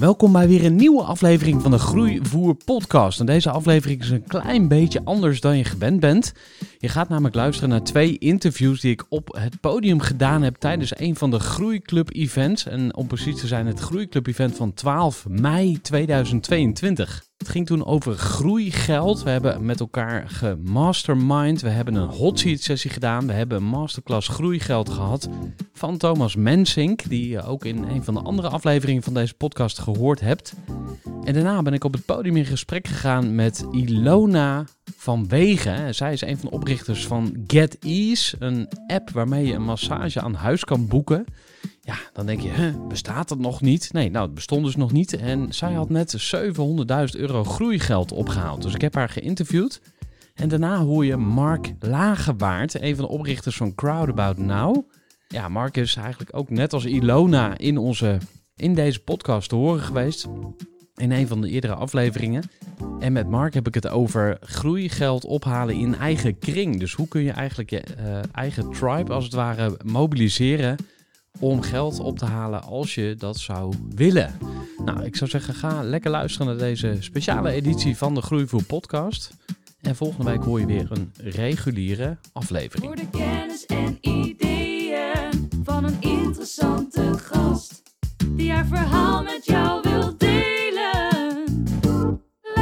Welkom bij weer een nieuwe aflevering van de Groeivoer podcast. En deze aflevering is een klein beetje anders dan je gewend bent. Je gaat namelijk luisteren naar twee interviews die ik op het podium gedaan heb tijdens een van de Groeiclub events. En om precies te zijn het Groeiclub event van 12 mei 2022. Het ging toen over groeigeld. We hebben met elkaar gemastermind. We hebben een hot seat sessie gedaan. We hebben een masterclass groeigeld gehad van Thomas Mensink, die je ook in een van de andere afleveringen van deze podcast gehoord hebt. En daarna ben ik op het podium in gesprek gegaan met Ilona van Wegen. Zij is een van de oprichters van GetEase, een app waarmee je een massage aan huis kan boeken. Ja, dan denk je, bestaat dat nog niet? Nee, nou, het bestond dus nog niet. En zij had net 700.000 euro groeigeld opgehaald. Dus ik heb haar geïnterviewd. En daarna hoor je Mark Lagewaard, een van de oprichters van Crowdabout Now. Ja, Mark is eigenlijk ook net als Ilona in, onze, in deze podcast te horen geweest. In een van de eerdere afleveringen. En met Mark heb ik het over groeigeld ophalen in eigen kring. Dus hoe kun je eigenlijk je eh, eigen tribe als het ware mobiliseren om geld op te halen als je dat zou willen. Nou, ik zou zeggen, ga lekker luisteren naar deze speciale editie van de Groeivoer podcast. En volgende week hoor je weer een reguliere aflevering. Voor de kennis en ideeën van een interessante gast. Die haar verhaal met jou.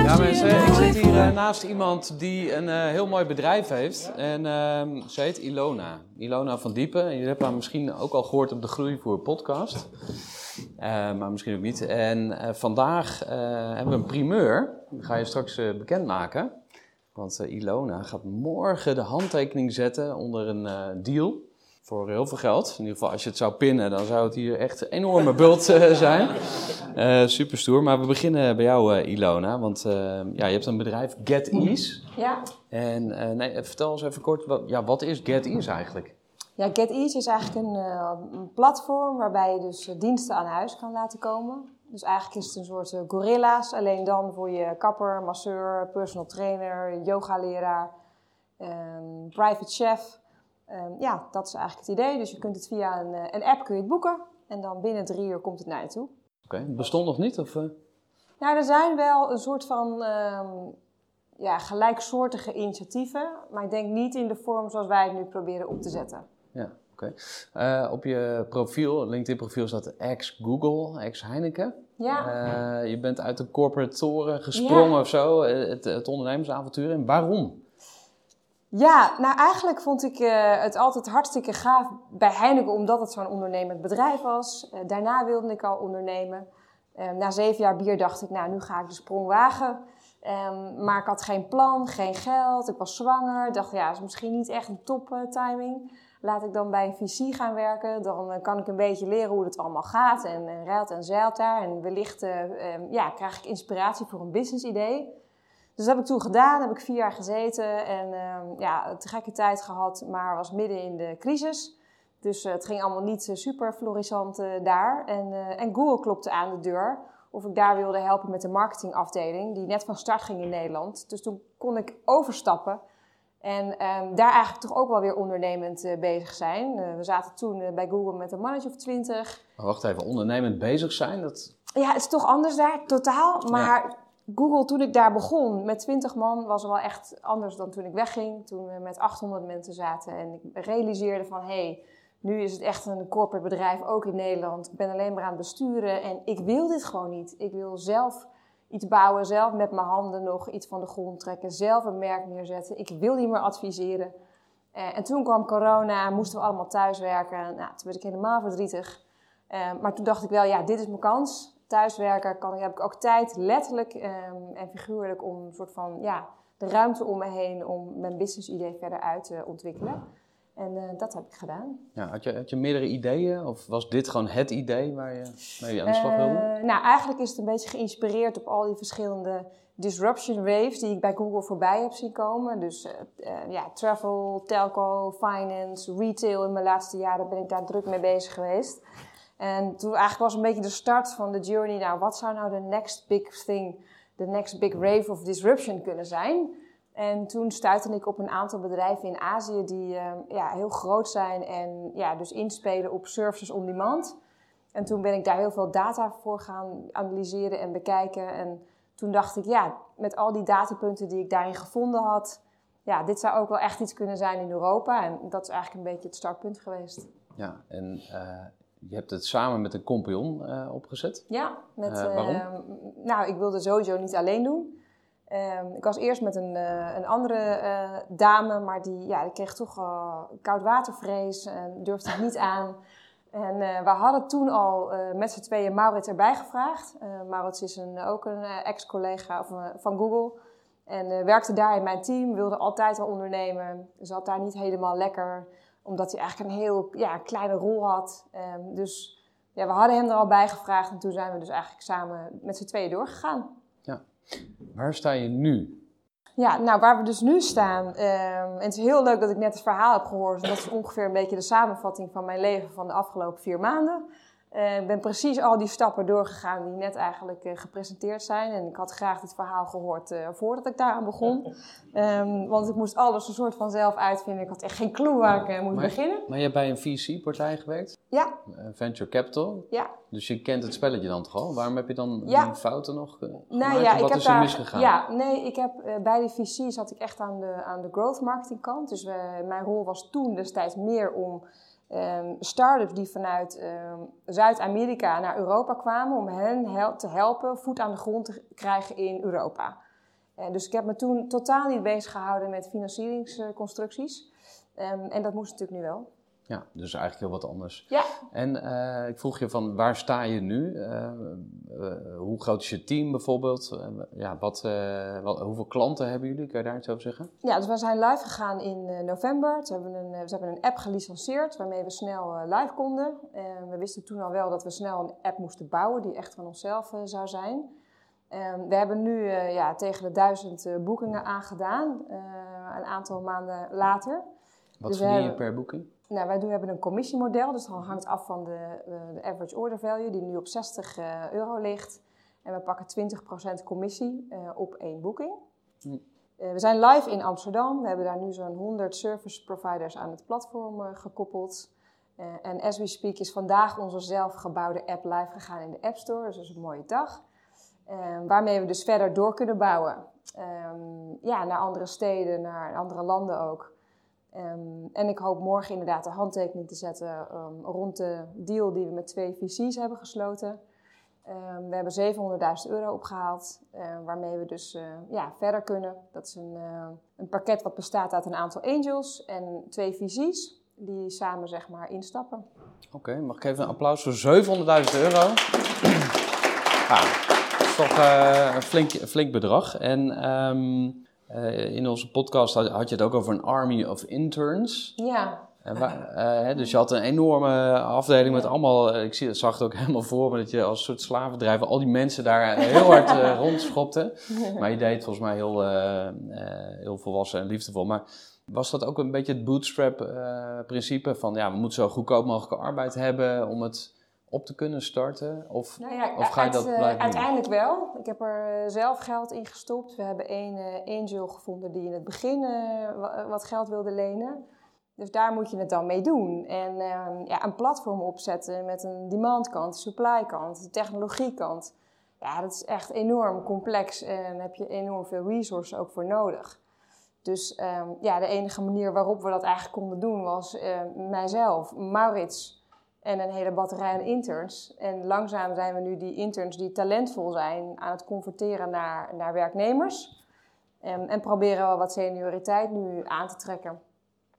Ja mensen, ik zit hier eh, naast iemand die een eh, heel mooi bedrijf heeft. En ehm, ze heet Ilona. Ilona van Diepen. En jullie hebben haar misschien ook al gehoord op de Groeivoer podcast. Eh, maar misschien ook niet. En vandaag hebben we een primeur. Die ga je straks bekendmaken. Want Ilona gaat morgen de handtekening zetten onder een deal. Voor heel veel geld. In ieder geval, als je het zou pinnen, dan zou het hier echt een enorme bult eh, zijn. Eh super stoer. Maar we beginnen bij jou, eh, Ilona. Want ja, je hebt een bedrijf, GetEase. Ja. En nee, vertel eens even kort, wat, ja, wat is GetEase eigenlijk? ja, GetEase is eigenlijk een, een platform waarbij je dus diensten aan huis kan laten komen. Dus eigenlijk is het een soort gorilla's, alleen dan voor je kapper, masseur, personal trainer, yogaleraar, ehm, private chef. Ehm, ja, dat is eigenlijk het idee. Dus je kunt het via een, eh, een app kun je het boeken en dan binnen drie uur komt het naar je toe. Oké, bestond nog niet? Of, eh? Nou, er zijn wel een soort van ehm, ja, gelijksoortige initiatieven, maar ik denk niet in de vorm zoals wij het nu proberen op te zetten. Ja, oké. Eh, op je profiel, LinkedIn-profiel staat ex-Google, ex-Heineken. Ja. Je bent uit de corporate toren gesprongen Ja. of zo, het, het ondernemersavontuur. En waarom? Ja, nou eigenlijk vond ik eh, het altijd hartstikke gaaf bij Heineken, omdat het zo'n ondernemend bedrijf was. Eh, daarna wilde ik al ondernemen. Eh, na zeven jaar bier dacht ik, nou nu ga ik de sprong wagen. Ehm, maar ik had geen plan, geen geld, ik was zwanger. Dacht, ja, is misschien niet echt een top eh, timing. Laat ik dan bij een VC gaan werken, dan kan ik een beetje leren hoe het allemaal gaat. En, en ruilt en zeilt daar. En wellicht eh, ehm, ja, krijg ik inspiratie voor een business idee. Dus dat heb ik toen gedaan, heb ik vier jaar gezeten en ehm, ja, te gekke tijd gehad, maar was midden in de crisis. Dus eh, het ging allemaal niet eh, super florissant eh, daar. En, en Google klopte aan de deur of ik daar wilde helpen met de marketingafdeling, die net van start ging in Nederland. Dus toen kon ik overstappen En ehm, daar eigenlijk toch ook wel weer ondernemend bezig zijn. We zaten toen bij Google met een mannetje of twintig. Wacht even, ondernemend bezig zijn, dat... Ja, het is toch anders daar, totaal. Maar Google, toen ik daar begon met 20 man, was wel echt anders dan toen ik wegging. Toen we met 800 mensen zaten en ik realiseerde van... hé, hey, nu is het echt een corporate bedrijf, ook in Nederland. Ik ben alleen maar aan het besturen en ik wil dit gewoon niet. Ik wil zelf iets bouwen, zelf met mijn handen nog iets van de grond trekken, zelf een merk neerzetten. Ik wil niet meer adviseren. Uh, en toen kwam corona, moesten we allemaal thuiswerken. Nou, toen werd ik helemaal verdrietig. Uh, maar toen dacht ik wel, ja, dit is mijn kans. Thuiswerken kan, heb ik ook tijd, letterlijk um, en figuurlijk, om een soort van, ja, de ruimte om me heen om mijn business idee verder uit te ontwikkelen. En uh, dat heb ik gedaan. Ja, had, je, had je meerdere ideeën of was dit gewoon het idee waar je mee aan de slag wilde? Uh, nou, eigenlijk is het een beetje geïnspireerd op al die verschillende disruption waves die ik bij Google voorbij heb zien komen. Dus uh, ja, travel, telco, finance, retail. In mijn laatste jaren ben ik daar druk mee bezig geweest. En toen eigenlijk was een beetje de start van de journey. Nou, wat zou nou de next big thing, de next big wave of disruption kunnen zijn? En toen stuitte ik op een aantal bedrijven in Azië die uh, ja, heel groot zijn en ja, dus inspelen op services on demand. En toen ben ik daar heel veel data voor gaan analyseren en bekijken. En toen dacht ik, ja, met al die datapunten die ik daarin gevonden had, ja, dit zou ook wel echt iets kunnen zijn in Europa. En dat is eigenlijk een beetje het startpunt geweest. Ja, en uh, je hebt het samen met een compagnon uh, opgezet. Ja, met, waarom? nou, ik wilde sowieso niet alleen doen. Um, ik was eerst met een, een andere dame, maar die, ja, die kreeg toch koudwatervrees en durfde het niet aan. En we hadden toen al met z'n tweeën Maurits erbij gevraagd. Maurits is een, ook een ex-collega van Google en werkte daar in mijn team, wilde altijd al ondernemen. Zat daar niet helemaal lekker, omdat hij eigenlijk een heel ja, kleine rol had. Um, dus ja, we hadden hem er al bij gevraagd en toen zijn we dus eigenlijk samen met z'n tweeën doorgegaan. Ja. Waar sta je nu? Ja, nou waar we dus nu staan. Um, en het is heel leuk dat ik net het verhaal heb gehoord. Dat is ongeveer een beetje de samenvatting van mijn leven van de afgelopen vier maanden. Uh, ik ben precies al die stappen doorgegaan die net eigenlijk uh, gepresenteerd zijn. En ik had graag dit verhaal gehoord uh, voordat ik daaraan begon. Um, want ik moest alles een soort van zelf uitvinden. Ik had echt geen clue waar ik moest maar, beginnen. Maar je hebt bij een VC-partij gewerkt? Ja. Venture Capital? Ja. Dus je kent het spelletje dan toch al? Waarom heb je dan ja. die fouten nog gemaakt? Nou ja, Wat ik heb is er daar, misgegaan? Ja, nee, ik heb, bij de VC zat ik echt aan de, aan de growth marketing kant. Dus mijn rol was toen destijds meer om um, start-ups die vanuit um, Zuid-Amerika naar Europa kwamen, om hen te helpen voet aan de grond te krijgen in Europa. Uh, dus ik heb me toen totaal niet bezig gehouden met financieringsconstructies. Um, en dat moest natuurlijk nu wel. Ja, dus eigenlijk heel wat anders. Ja. En uh, ik vroeg je van waar sta je nu? Uh, uh, hoe groot is je team bijvoorbeeld? ja, wat, wat, hoeveel klanten hebben jullie? Kan je daar iets over zeggen? Ja, dus we zijn live gegaan in november. Toen hebben we, een, we hebben een app gelicenseerd waarmee we snel live konden. we wisten toen al wel dat we snel een app moesten bouwen die echt van onszelf zou zijn. we hebben nu ja, tegen de duizend boekingen aangedaan, een aantal maanden later. Wat dus verdien je per boeking? Nou, wij doen, hebben een commissiemodel, dus dan hangt af van de, de average order value, die nu op 60 uh, euro ligt. En we pakken 20% commissie uh, op één boeking. Hm. Uh, we zijn live in Amsterdam. We hebben daar nu zo'n 100 service providers aan het platform gekoppeld. en as we speak is vandaag onze zelfgebouwde app live gegaan in de App Store. Dus dat is een mooie dag. waarmee we dus verder door kunnen bouwen. Um, ja, naar andere steden, naar andere landen ook. Um, en ik hoop morgen inderdaad de handtekening te zetten um, rond de deal die we met twee VC's hebben gesloten. Um, we hebben 700.000 euro opgehaald, uh, waarmee we dus uh, ja, verder kunnen. Dat is een, uh, een pakket wat bestaat uit een aantal angels en twee VC's die samen zeg maar instappen. Oké, mag ik even een applaus voor 700.000 euro? ah, dat is toch eh, een flink, flink bedrag. En uh, in onze podcast had, had, je het ook over een army of interns. Ja. Uh, dus je had een enorme afdeling met allemaal, ik zie, zag het ook helemaal voor me, dat je als soort slavendrijver al die mensen daar heel hard rondschopte. Maar je deed het volgens mij heel, heel volwassen en liefdevol. Maar was dat ook een beetje het bootstrap-principe van, ja, we moeten zo goedkoop mogelijke arbeid hebben om het op te kunnen starten? Of, nou ja, of ga je dat uit, blijven Uiteindelijk wel. Ik heb er eh, zelf geld in gestopt. We hebben één eh, angel gevonden die in het begin eh, wa- wat geld wilde lenen. Dus daar moet je het dan mee doen. En ehm, ja, een platform opzetten met een demandkant, supply-kant, de technologiekant. Ja, dat is echt enorm complex en daar heb je enorm veel resources ook voor nodig. Dus ehm, ja, de enige manier waarop we dat eigenlijk konden doen was eh, mijzelf, Maurits en een hele batterij aan interns. En langzaam zijn we nu die interns die talentvol zijn aan het converteren naar, naar werknemers. Ehm, en proberen we wat senioriteit nu aan te trekken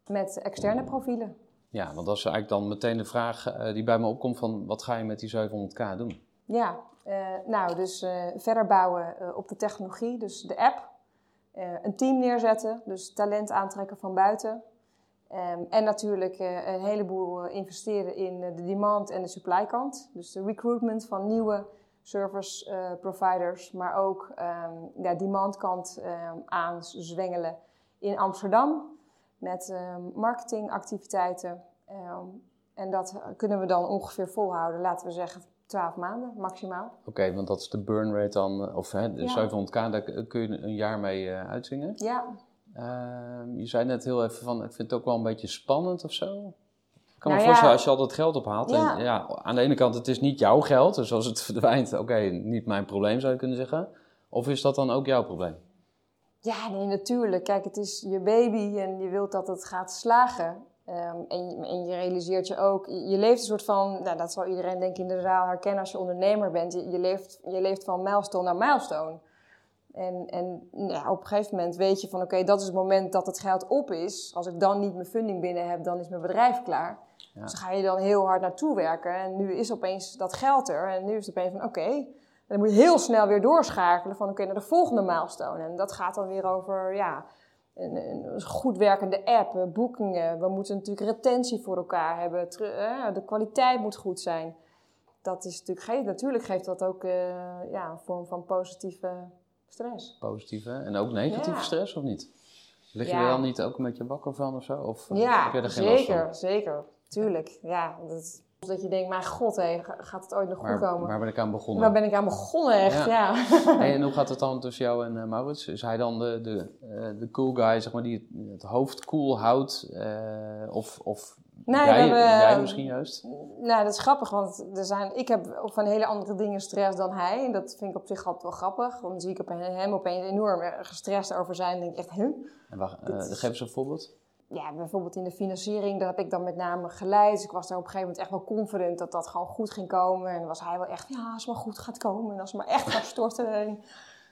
met externe profielen. Ja, want dat is eigenlijk dan meteen de vraag eh, die bij me opkomt van wat ga je met die 700k doen? Ja, eh, nou, dus eh, verder bouwen op de technologie, dus de app. Eh, een team neerzetten, dus talent aantrekken van buiten. Ehm, en natuurlijk eh, een heleboel eh, investeren in eh, de demand- en de supply-kant. Dus de recruitment van nieuwe service providers, maar ook ehm ja, demand-kant ehm, aanzwengelen in Amsterdam met marketingactiviteiten. En dat kunnen we dan ongeveer volhouden, laten we zeggen 12 maanden maximaal. Oké, want dat is de burn rate dan, of hè, de Ja. 700k, daar kun je een jaar mee uitzingen. Ja, Ehm, je zei net heel even van, ik vind het ook wel een beetje spannend of zo. Ik kan me Nou ja. voorstellen als je al dat geld ophaalt. Ja. En ja, aan de ene kant, het is niet jouw geld. Dus als het verdwijnt, oké, niet mijn probleem zou je kunnen zeggen. Of is dat dan ook jouw probleem? Ja, nee, natuurlijk. Kijk, het is je baby en je wilt dat het gaat slagen. Ehm, en, je- en je realiseert je ook, je je leeft een soort van, nou, dat zal iedereen denk ik in de zaal herkennen als je ondernemer bent. Je, je, leeft, je leeft van milestone naar milestone. En, en ja, op een gegeven moment weet je van, oké, dat is het moment dat het geld op is. Als ik dan niet mijn funding binnen heb, dan is mijn bedrijf klaar. Ja. Dus ga je dan heel hard naartoe werken. En nu is opeens dat geld er. En nu is het opeens van, oké, dan moet je heel snel weer doorschakelen van oké naar de volgende milestone. En dat gaat dan weer over ja, een, een goed werkende app, eh, boekingen. We moeten natuurlijk retentie voor elkaar hebben. Eh, de kwaliteit moet goed zijn. Dat is natuurlijk, natuurlijk geeft dat ook eh, ja, een vorm van positieve stress. Positieve en ook negatieve Ja. stress of niet? Lig je Ja. er dan niet ook een beetje wakker van of zo? Of eh, Ja, heb je er geen last van? zeker, zeker. Tuurlijk. Ja, dat, dat je denkt, mijn god, hé, ga- gaat het ooit nog goed komen? waar ben ik aan begonnen? Waar ben ik aan begonnen, echt? Ja. Ja. Hey, en hoe gaat het dan tussen jou en eh, Maurits? Is hij dan de, de, eh, de cool guy, zeg maar, die het, het hoofd cool houdt? of of Nee, jij, we jij misschien juist? Nou, dat is grappig, want er zijn, ik heb van hele andere dingen stress dan hij. En dat vind ik op zich altijd wel grappig. Want dan zie ik op hem opeens enorm gestrest over zijn. En denk ik echt, huh? En wacht, is- geef eens een voorbeeld. Ja, bijvoorbeeld in de financiering, daar heb ik dan met name geleid. Dus ik was daar op een gegeven moment echt wel confident dat dat gewoon goed ging komen. En dan was hij wel echt, ja, als het maar goed gaat komen. En als het maar echt gaat storten. En,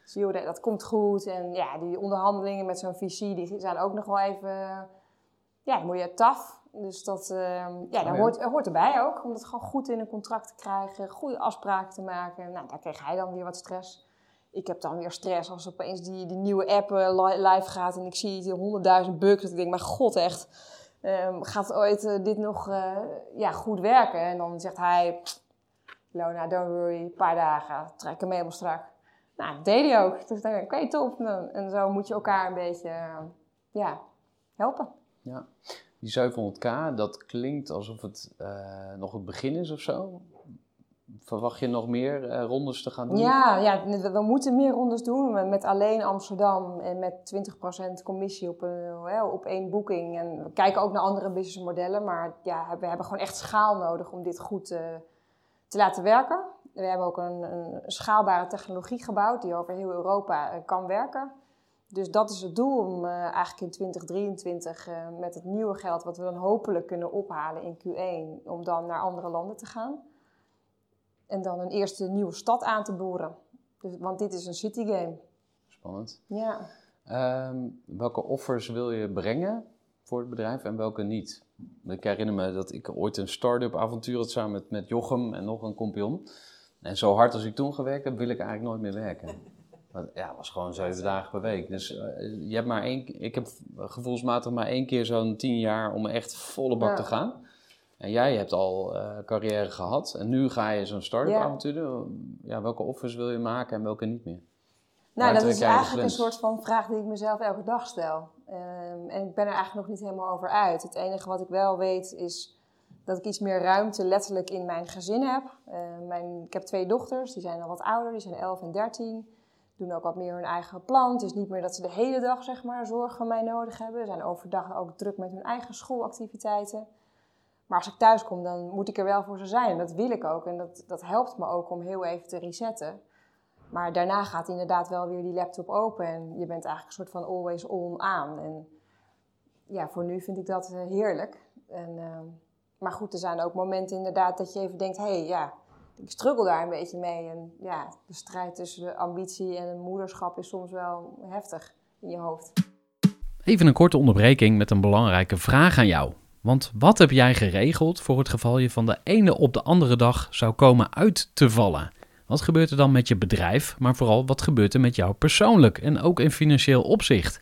dus joh, dat, dat komt goed. En ja, die onderhandelingen met zo'n VC, die zijn ook nog wel even, ja, moet je taf. Dus dat, ehm, ja, Oh ja. Hoort, hoort erbij ook. Om dat gewoon goed in een contract te krijgen, goede afspraken te maken. Nou, daar kreeg hij dan weer wat stress. Ik heb dan weer stress als opeens die, die nieuwe app eh, li- live gaat en ik zie die honderdduizend bugs. Dat ik denk, maar god echt, ehm, gaat ooit eh, dit nog eh, ja, goed werken? En dan zegt hij, "Pff, Lona, don't worry, een paar dagen, trek hem helemaal strak. Nou, dat deed hij ook. Dus dan oké, top. Nou, En zo moet je elkaar een beetje, eh, ja, helpen. Ja. Die 700k, dat klinkt alsof het eh, nog het begin is of zo. Verwacht je nog meer eh, rondes te gaan doen? Ja, ja we, moeten meer rondes doen met- alleen Amsterdam en met 20% commissie op, een, hè, op één boeking. En we kijken ook naar andere businessmodellen, maar ja, we hebben gewoon echt schaal nodig om dit goed eh, te laten werken. We hebben ook een, een schaalbare technologie gebouwd die over heel Europa eh, kan werken. Dus dat is het doel om eh, eigenlijk in 2023 eh, met het nieuwe geld wat we dan hopelijk kunnen ophalen in Q1, om dan naar andere landen te gaan. En dan een eerste nieuwe stad aan te boren. Dus, want dit is een city game. Spannend. Ja. Ehm, welke offers wil je brengen voor het bedrijf en welke niet? Ik herinner me dat ik ooit een start-up avontuur had samen met, met Jochem en nog een compagnon. En zo hard als ik toen gewerkt heb, wil ik eigenlijk nooit meer werken. Want, ja, het was gewoon zeven dagen per week. Dus eh, je hebt maar één, ik heb gevoelsmatig maar één keer zo'n tien jaar om echt volle bak Ja. te gaan. En jij hebt al eh, carrière gehad en nu ga je zo'n start-up Ja. avontuur doen. Ja, welke offers wil je maken en welke niet meer? Nou, Waar dat is eigenlijk een soort van vraag die ik mezelf elke dag stel. Ehm, en ik ben er eigenlijk nog niet helemaal over uit. Het enige wat ik wel weet is dat ik iets meer ruimte letterlijk in mijn gezin heb. Eh, mijn, ik heb twee dochters, die zijn al wat ouder, die zijn 11 en 13. Doen ook wat meer hun eigen plan. Het is niet meer dat ze de hele dag zeg maar, zorg van mij nodig hebben. Ze zijn overdag ook druk met hun eigen schoolactiviteiten. Maar als ik thuis kom, dan moet ik er wel voor ze zijn. Dat wil ik ook. En dat, dat helpt me ook om heel even te resetten. Maar daarna gaat inderdaad wel weer die laptop open. En je bent eigenlijk een soort van always on aan. En ja, voor nu vind ik dat eh, heerlijk. En, ehm, maar goed, er zijn ook momenten inderdaad dat je even denkt... hé, hey, ja, ik struggle daar een beetje mee. En ja, de strijd tussen de ambitie en het moederschap is soms wel heftig in je hoofd. Even een korte onderbreking met een belangrijke vraag aan jou. Want wat heb jij geregeld voor het geval je van de ene op de andere dag zou komen uit te vallen? Wat gebeurt er dan met je bedrijf, maar vooral wat gebeurt er met jou persoonlijk en ook in financieel opzicht?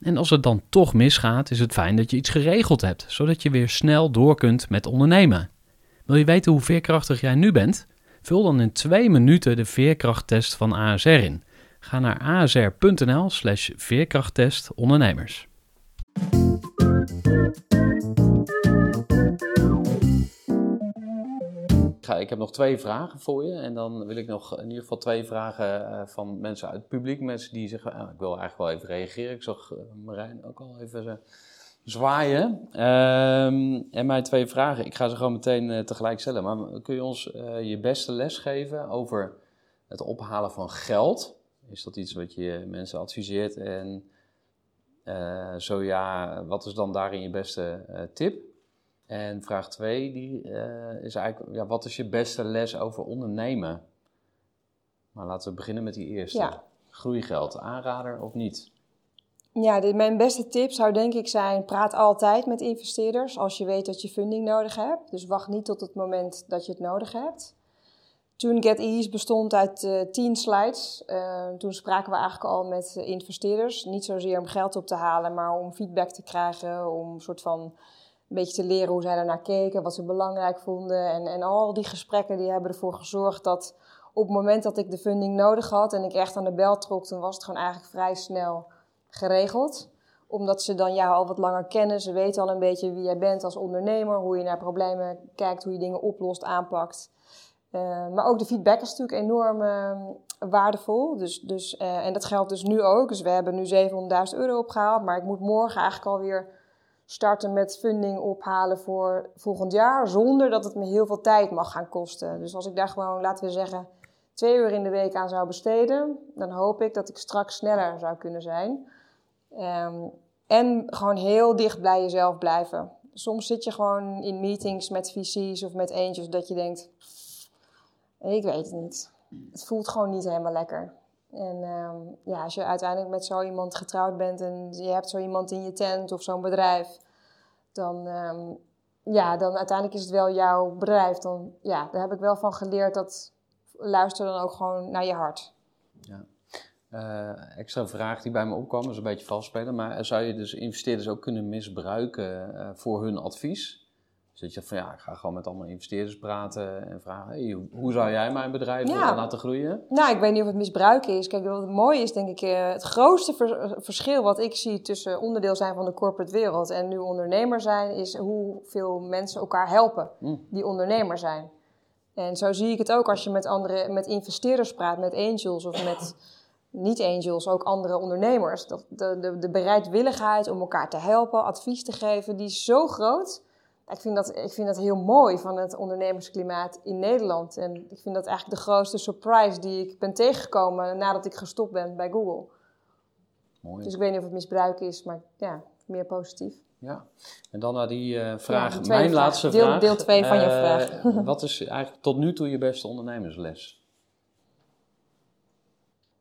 En als het dan toch misgaat, is het fijn dat je iets geregeld hebt, zodat je weer snel door kunt met ondernemen. Wil je weten hoe veerkrachtig jij nu bent? Vul dan in twee minuten de veerkrachttest van ASR in. Ga naar asr.nl/slash veerkrachttest ondernemers. Ik heb nog twee vragen voor je. En dan wil ik nog in ieder geval twee vragen uh, van mensen uit het publiek. Mensen die zeggen, ah, ik wil eigenlijk wel even reageren. Ik zag uh, Marijn ook al even zwaaien. Um, en mijn twee vragen, ik ga ze gewoon meteen tegelijk stellen. Maar kun je ons je beste les geven over het ophalen van geld? Is dat iets wat je mensen adviseert? En zo ja, wat is dan daarin je beste tip? En vraag 2 die, uh, is eigenlijk, ja, wat is je beste les over ondernemen? Maar laten we beginnen met die eerste. Ja. Groeigeld, aanrader of niet? Ja, de, mijn beste tip zou denk ik zijn, praat altijd met investeerders als je weet dat je funding nodig hebt. Dus wacht niet tot het moment dat je het nodig hebt. Toen Get Ease bestond uit uh, tien slides. Uh, toen spraken we eigenlijk al met investeerders. Niet zozeer om geld op te halen, maar om feedback te krijgen, om een soort van een beetje te leren hoe zij daarnaar keken, wat ze belangrijk vonden. En, en al die gesprekken die hebben ervoor gezorgd dat op het moment dat ik de funding nodig had en ik echt aan de bel trok, toen was het gewoon eigenlijk vrij snel geregeld. Omdat ze dan jou al wat langer kennen. Ze weten al een beetje wie jij bent als ondernemer, hoe je naar problemen kijkt, hoe je dingen oplost, aanpakt. Uh, maar ook de feedback is natuurlijk enorm uh, waardevol. Dus, dus, uh, en dat geldt dus nu ook. Dus we hebben nu 700.000 euro opgehaald. Maar ik moet morgen eigenlijk alweer starten met funding ophalen voor volgend jaar, zonder dat het me heel veel tijd mag gaan kosten. Dus als ik daar gewoon, laten we zeggen, twee uur in de week aan zou besteden, dan hoop ik dat ik straks sneller zou kunnen zijn. Um, en gewoon heel dicht bij jezelf blijven. Soms zit je gewoon in meetings met VC's of met angels dat je denkt, ik weet het niet. Het voelt gewoon niet helemaal lekker. En um, ja, als je uiteindelijk met zo iemand getrouwd bent en je hebt zo iemand in je tent of zo'n bedrijf, dan, um, ja, dan uiteindelijk is het wel jouw bedrijf. Dan, ja, daar heb ik wel van geleerd dat luister dan ook gewoon naar je hart. Ja. Uh, extra vraag die bij me opkwam, is een beetje vals spelen, maar zou je dus investeerders ook kunnen misbruiken uh, voor hun advies? Dus dat je van ja, ik ga gewoon met allemaal investeerders praten en vragen: hey, hoe zou jij mijn bedrijf ja. laten groeien? Nou, ik weet niet of het misbruik is. Kijk, wat het mooie is, denk ik, eh, het grootste verschil wat ik zie tussen onderdeel zijn van de corporate wereld en nu ondernemer zijn, is hoeveel mensen elkaar helpen mm. die ondernemer zijn. En zo zie ik het ook als je met andere, met investeerders praat, met angels of met niet-angels, ook andere ondernemers. Dat de, de, de bereidwilligheid om elkaar te helpen, advies te geven, die is zo groot ik vind, dat, ik vind dat heel mooi van het ondernemersklimaat in Nederland. En ik vind dat eigenlijk de grootste surprise die ik ben tegengekomen nadat ik gestopt ben bij Google. Mooi. Dus ik weet niet of het misbruik is, maar ja, meer positief. Ja, en dan naar die uh, vraag, mijn laatste deel, vraag. Deel 2 van uh, je eh, vraag. wat is eigenlijk tot nu toe je beste ondernemersles?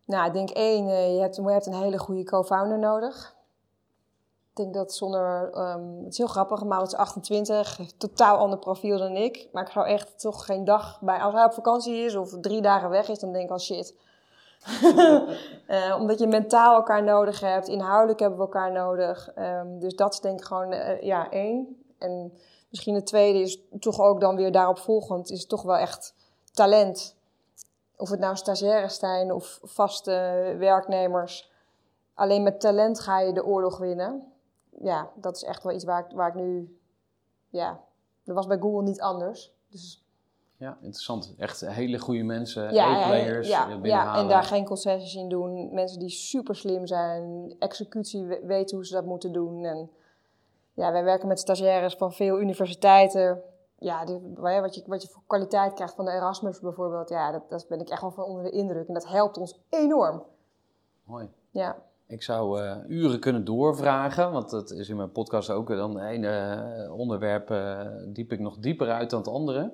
Nou, ik denk één, uh, je, hebt, je hebt een hele goede co-founder nodig. Ik denk dat zonder, ehm, het is heel grappig, Maurits is 28, heeft een totaal ander profiel dan ik. Maar ik zou echt toch geen dag bij, als hij op vakantie is of drie dagen weg is, dan denk ik al shit. Eh, omdat je mentaal elkaar nodig hebt, inhoudelijk hebben we elkaar nodig. Ehm, dus dat is denk ik gewoon, eh, ja, één. En misschien het tweede is toch ook dan weer daarop volgend, is toch wel echt talent. Of het nou stagiaires zijn of vaste werknemers. Alleen met talent ga je de oorlog winnen. Ja, dat is echt wel iets waar ik, waar ik nu... Ja, dat was bij Google niet anders. Dus Ja, interessant. Echt hele goede mensen, ja, ja, A-players ja, eh, ja, en daar geen concessies in doen. Mensen die super slim zijn, executie we- weten hoe ze dat moeten doen. En ja, wij werken met stagiaires van veel universiteiten. Ja, wat, je, wat je voor kwaliteit krijgt van de Erasmus bijvoorbeeld, ja, dat, dat ben ik echt wel van onder de indruk. En dat helpt ons enorm. Mooi. Ja, Ik zou eh, uren kunnen doorvragen, want dat is in mijn podcast ook dan het ene eh, onderwerp eh, diep ik nog dieper uit dan het andere.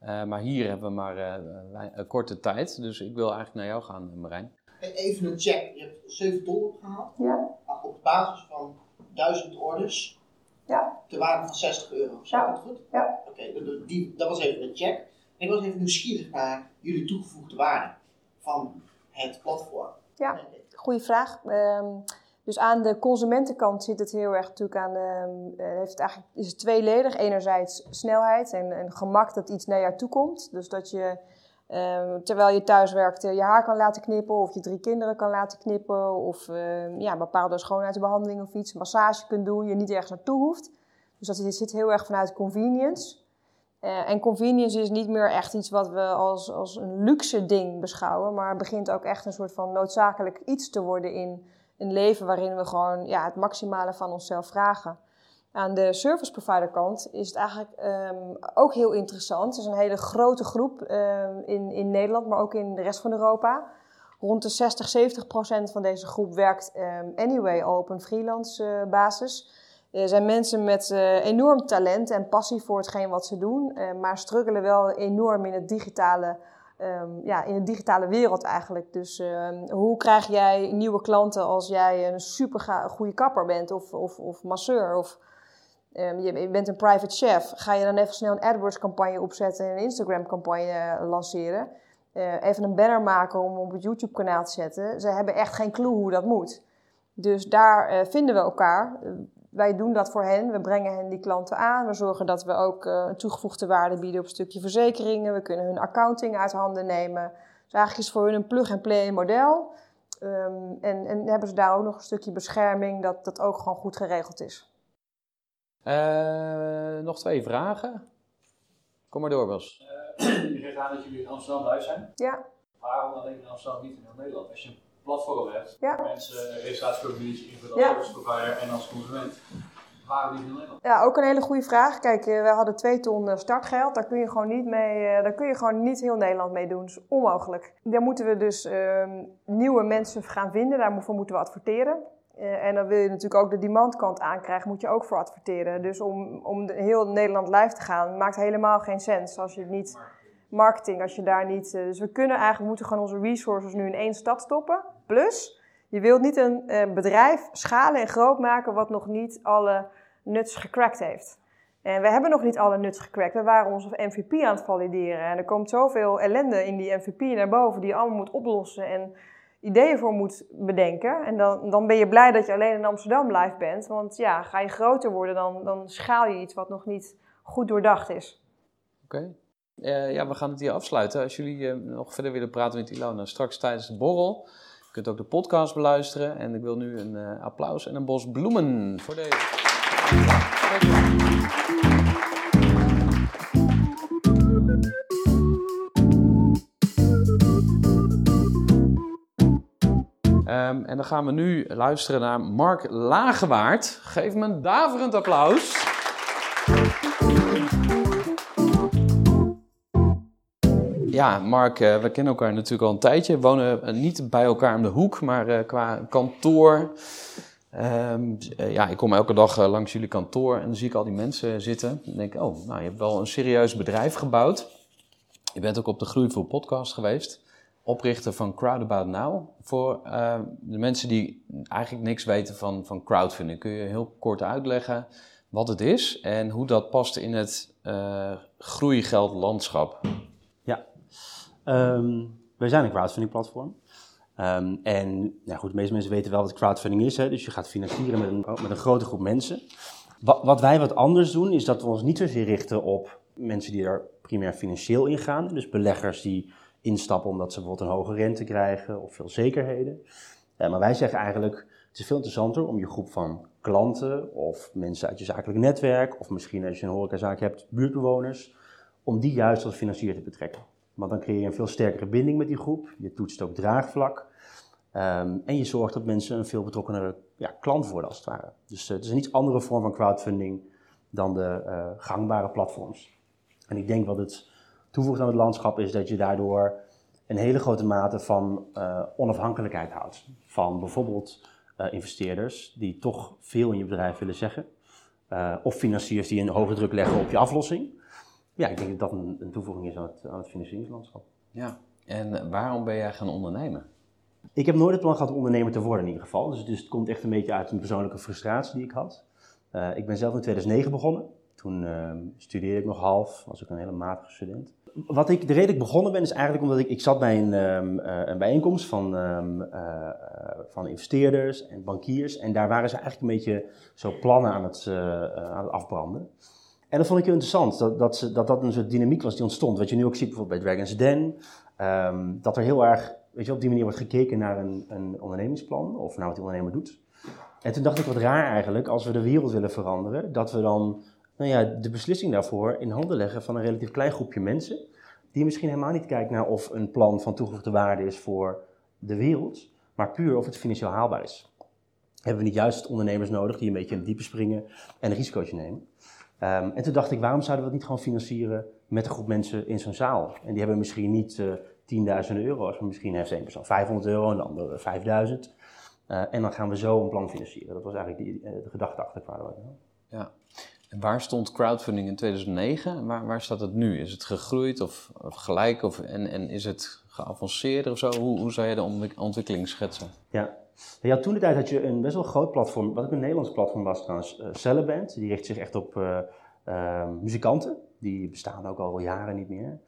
Eh, maar hier hebben we maar eh, een korte tijd, dus ik wil eigenlijk naar jou gaan, Marijn. Even een check. Je hebt 7 ton opgehaald. ja, Op basis van 1000 orders. Ja. Ter waarde van 60 euro. Ik Ja. dat goed? Ja. Oké, dat- dat- die- dat was even een check. En ik was even nieuwsgierig naar jullie toegevoegde waarde van het platform. Ja. Goeie vraag. Ehm, dus aan de consumentenkant zit het heel erg natuurlijk aan, ehm, eh, heeft het eigenlijk, is het tweeledig. Enerzijds snelheid en, en gemak dat iets naar jou toe komt. Dus dat je ehm, terwijl je thuis werkt eh, je haar kan laten knippen of je drie kinderen kan laten knippen of ja, bepaalde schoonheidsbehandeling of iets, massage kunt doen, je niet ergens naartoe hoeft. Dus dat zit heel erg vanuit convenience. Eh, en convenience is niet meer echt iets wat we als, als een luxe ding beschouwen, maar begint ook echt een soort van noodzakelijk iets te worden in een leven waarin we gewoon ja, het maximale van onszelf vragen. Aan de service provider kant is het eigenlijk ehm, ook heel interessant. Het is een hele grote groep ehm, in, in Nederland, maar ook in de rest van Europa. Rond de 60, 70 procent van deze groep werkt ehm, anyway al op een freelance eh, basis. Er zijn mensen met eh, enorm talent en passie voor hetgeen wat ze doen, eh, maar struggelen wel enorm in het digitale, ehm, ja, in de digitale wereld eigenlijk. Dus ehm, hoe krijg jij nieuwe klanten als jij een super goede kapper bent of, of, of masseur of ehm, je, bent een private chef? Ga je dan even snel een AdWords campagne opzetten en een Instagram campagne eh, lanceren? Even een banner maken om op het YouTube kanaal te zetten. Ze hebben echt geen clue hoe dat moet. Dus daar vinden we elkaar. Wij doen dat voor hen. We brengen hen die klanten aan. We zorgen dat we ook eh, een toegevoegde waarde bieden op een stukje verzekeringen. We kunnen hun accounting uit handen nemen. Dus eigenlijk is het voor hun een plug-and-play model. Ehm, en, en hebben ze daar ook nog een stukje bescherming dat dat ook gewoon goed geregeld is. Eh, nog twee vragen. Kom maar door, Bas. Je geeft aan dat jullie in Amsterdam live zijn. Ja, Waarom alleen in Amsterdam, niet in heel Nederland? Als je platform hebt, Ja. mensen registratiecommunities invullen als Ja. service provider en als consument, waarom niet in Nederland? Ja, ook een hele goede vraag. Kijk, eh, we hadden twee ton eh, startgeld. Daar kun je gewoon niet mee. eh, Daar kun je gewoon niet heel Nederland mee doen. Dat is onmogelijk. Daar moeten we dus ehm, nieuwe mensen gaan vinden. Daarvoor moeten we adverteren. Eh, en dan wil je natuurlijk ook de demandkant aankrijgen, moet je ook voor adverteren. Dus om, om heel Nederland live te gaan, maakt helemaal geen sens als je het niet marketing, als je daar niet. eh, dus we kunnen eigenlijk, moeten gewoon onze resources nu in één stad stoppen. Plus, je wilt niet een eh, bedrijf schalen en groot maken wat nog niet alle nuts gecrackt heeft. En we hebben nog niet alle nuts gecrackt. We waren onze MVP aan het valideren. En er komt zoveel ellende in die MVP naar boven die je allemaal moet oplossen en ideeën voor moet bedenken. En dan, dan ben je blij dat je alleen in Amsterdam live bent. Want ja, ga je groter worden, dan, dan schaal je iets wat nog niet goed doordacht is. Oké. Eh, ja, we gaan het hier afsluiten. Als jullie eh, nog verder willen praten met Ilona, straks tijdens de borrel. Je kunt ook de podcast beluisteren. En ik wil nu een eh, applaus en een bos bloemen voor deze. Ehm, en dan gaan we nu luisteren naar Mark Lagewaard. Geef hem een daverend applaus. Ja, Mark, eh, we kennen elkaar natuurlijk al een tijdje. We wonen eh, niet bij elkaar om de hoek, maar eh, qua kantoor. Ehm, eh, ja, ik kom elke dag langs jullie kantoor en dan zie ik al die mensen zitten. Dan denk ik, oh, nou, je hebt wel een serieus bedrijf gebouwd. Je bent ook op de Groeivoer podcast geweest. oprichter van Crowdabout Now. Voor eh, de mensen die eigenlijk niks weten van, van crowdfunding, kun je heel kort uitleggen wat het is en hoe dat past in het eh groeigeldlandschap? Ehm wij zijn een crowdfunding platform. Ehm, en goed, de meeste mensen weten wel wat crowdfunding is. Hè? Dus je gaat financieren met een, met een grote groep mensen. Wat, wat wij wat anders doen, is dat we ons niet zozeer richten op mensen die er primair financieel in gaan. Dus beleggers die instappen omdat ze bijvoorbeeld een hoge rente krijgen of veel zekerheden. Eh, maar wij zeggen eigenlijk, het is veel interessanter om je groep van klanten of mensen uit je zakelijk netwerk, of misschien als je een horecazaak hebt, buurtbewoners, om die juist als financier te betrekken. Want dan creëer je een veel sterkere binding met die groep. Je toetst ook draagvlak. Ehm, en je zorgt dat mensen een veel betrokkenere ja, klant worden, als het ware. Dus eh, het is een iets andere vorm van crowdfunding dan de eh, gangbare platforms. En ik denk wat het toevoegt aan het landschap is dat je daardoor een hele grote mate van eh, onafhankelijkheid houdt. Van bijvoorbeeld investeerders die toch veel in je bedrijf willen zeggen. Of financiers die een hoge druk leggen op je aflossing. Ja, ik denk dat dat een, een toevoeging is aan het, aan het financieringslandschap. Ja. En waarom ben jij gaan ondernemen? Ik heb nooit het plan gehad om ondernemer te worden in ieder geval. Dus, dus het komt echt een beetje uit een persoonlijke frustratie die ik had. Eh, ik ben zelf in 2009 begonnen. Toen uh, studeerde ik nog half, was ik een hele matige student. Wat ik, de reden dat ik begonnen ben is eigenlijk omdat ik, ik zat bij een, um, uh, een bijeenkomst van, um, uh, van investeerders en bankiers. En daar waren ze eigenlijk een beetje zo plannen aan het, aan het afbranden. En dat vond ik heel interessant, dat dat, dat dat een soort dynamiek was die ontstond. Wat je nu ook ziet bijvoorbeeld bij Dragon's Den. Um, dat er heel erg, weet je, op die manier wordt gekeken naar een, een ondernemingsplan. Of naar wat die ondernemer doet. En toen dacht ik, wat raar eigenlijk, als we de wereld willen veranderen, dat we dan nou ja, de beslissing daarvoor in handen leggen van een relatief klein groepje mensen, die misschien helemaal niet kijkt naar of een plan van toegevoegde waarde is voor de wereld, maar puur of het financieel haalbaar is. Hebben we niet juist ondernemers nodig die een beetje in het diepe springen en een risicootje nemen? Um, en toen dacht ik, waarom zouden we dat niet gewoon financieren met een groep mensen in zo'n zaal? En die hebben misschien niet uh, tienduizenden euro's, maar misschien heeft één persoon 500 euro en de andere 5000. Uh, en dan gaan we zo een plan financieren. Dat was eigenlijk die, uh, de gedachte achter Crowdwork. Ja. En waar stond crowdfunding in 2009? Waar, waar staat het nu? Is het gegroeid of, of gelijk? Of, en, en is het geavanceerd of zo? Hoe, hoe zou je de ontwikkeling schetsen? Ja. Ja, toen de tijd had je een best wel groot platform, wat ook een Nederlands platform was trouwens, uh, Celeband. Die richt zich echt op uh, uh, muzikanten. Die bestaan ook al jaren niet meer.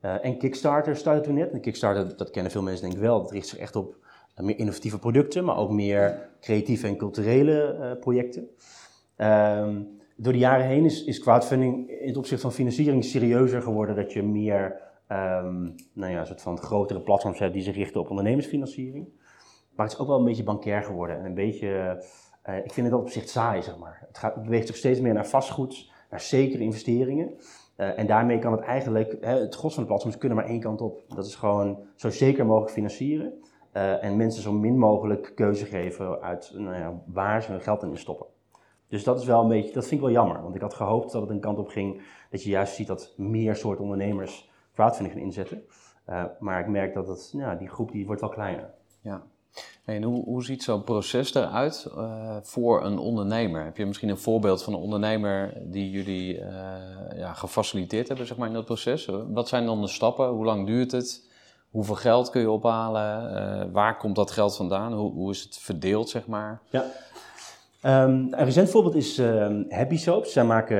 en Kickstarter startte toen net. En Kickstarter, dat kennen veel mensen denk ik wel, dat richt zich echt op meer innovatieve producten, maar ook meer creatieve en culturele projecten. Um, door de jaren heen is, is, crowdfunding in het opzicht van financiering serieuzer geworden. Dat je meer um, nou ja, soort van grotere platforms hebt die zich richten op ondernemersfinanciering. Maar het is ook wel een beetje bankair geworden. En een beetje, uh, ik vind het op zich saai, zeg maar. Het, gaat, beweegt zich steeds meer naar vastgoed, naar zekere investeringen. Uh, en daarmee kan het eigenlijk, hè, het gros van de platforms kunnen maar één kant op. Dat is gewoon zo zeker mogelijk financieren. Uh, en mensen zo min mogelijk keuze geven uit nou ja, waar ze hun geld in stoppen. Dus dat is wel een beetje, dat vind ik wel jammer. Want ik had gehoopt dat het een kant op ging dat je juist ziet dat meer soort ondernemers crowdfunding gaan inzetten. Maar ik merk dat het, ja, die groep die wordt wel kleiner. Ja. En hoe, ziet zo'n proces eruit uh, voor een ondernemer? Heb je misschien een voorbeeld van een ondernemer die jullie uh, ja, gefaciliteerd hebben zeg maar, in dat proces? Wat zijn dan de stappen? Hoe lang duurt het? Hoeveel geld kun je ophalen? waar komt dat geld vandaan? Hoe, hoe is het verdeeld, zeg maar? Ja. Um, een recent voorbeeld is um, Happy Soaps. Zij maken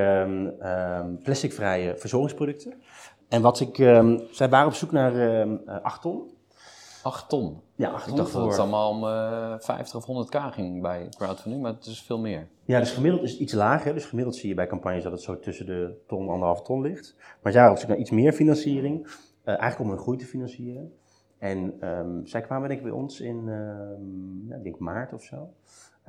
um, plasticvrije verzorgingsproducten. En wat ik, zij waren op zoek naar 8 ton. 8 ton? Ja, 8 ton. Ik dacht voor... dat het allemaal om uh, 50 of 100k ging bij crowdfunding, maar het is veel meer. Ja, dus gemiddeld is het iets lager. Dus gemiddeld zie je bij campagnes dat het zo tussen de ton en anderhalve ton ligt. Maar waren op zoek naar iets meer financiering. Uh, eigenlijk om hun groei te financieren. En zij kwamen denk ik bij ons in, ja, ik denk maart of zo.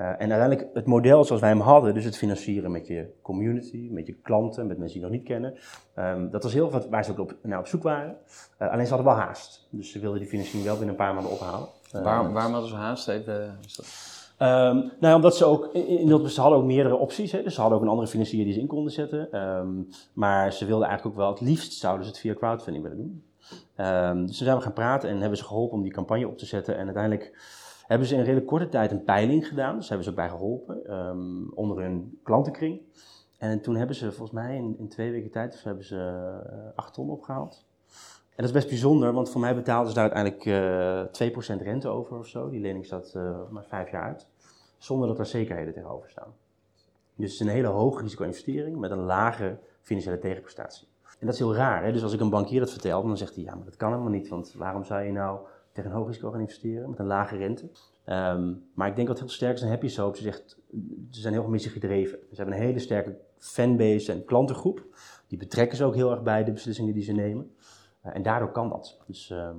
Uh, en uiteindelijk het model zoals wij hem hadden, dus het financieren met je community, met je klanten, met mensen die je nog niet kennen, um, dat was heel wat waar ze ook op, naar op zoek waren. Uh, alleen ze hadden wel haast, dus ze wilden die financiering wel binnen een paar maanden ophalen. Uh, waarom, waarom hadden ze haast? Even, um, nou ja, omdat ze ook, in, in, ze hadden ook meerdere opties, hè, dus ze hadden ook een andere financier die ze in konden zetten. Um, maar ze wilden eigenlijk ook wel, het liefst zouden ze het via crowdfunding willen doen. dus toen zijn we gaan praten en hebben ze geholpen om die campagne op te zetten en uiteindelijk hebben ze in redelijk korte tijd een peiling gedaan. Dus hebben ze ook bij geholpen, um, onder hun klantenkring. En toen hebben ze volgens mij in, in twee weken tijd dus hebben ze uh, acht ton opgehaald. En dat is best bijzonder, want voor mij betaalden ze daar uiteindelijk eh 2% rente over of zo. Die lening staat eh, maar vijf jaar uit, zonder dat er zekerheden tegenover staan. Dus het is een hele hoge risico-investering met een lage financiële tegenprestatie. En dat is heel raar. Hè? Dus als ik een bankier dat vertel, dan zegt hij, ja, maar dat kan helemaal niet. Want waarom zou je nou tegen een hoog risico gaan investeren met een lage rente? Ehm, maar ik denk dat heel sterk is een Happy Soap. Ze, zegt, ze zijn heel erg missiegedreven. Ze hebben een hele sterke fanbase en klantengroep. Die betrekken ze ook heel erg bij de beslissingen die ze nemen. Eh, en daardoor kan dat. Dus ehm,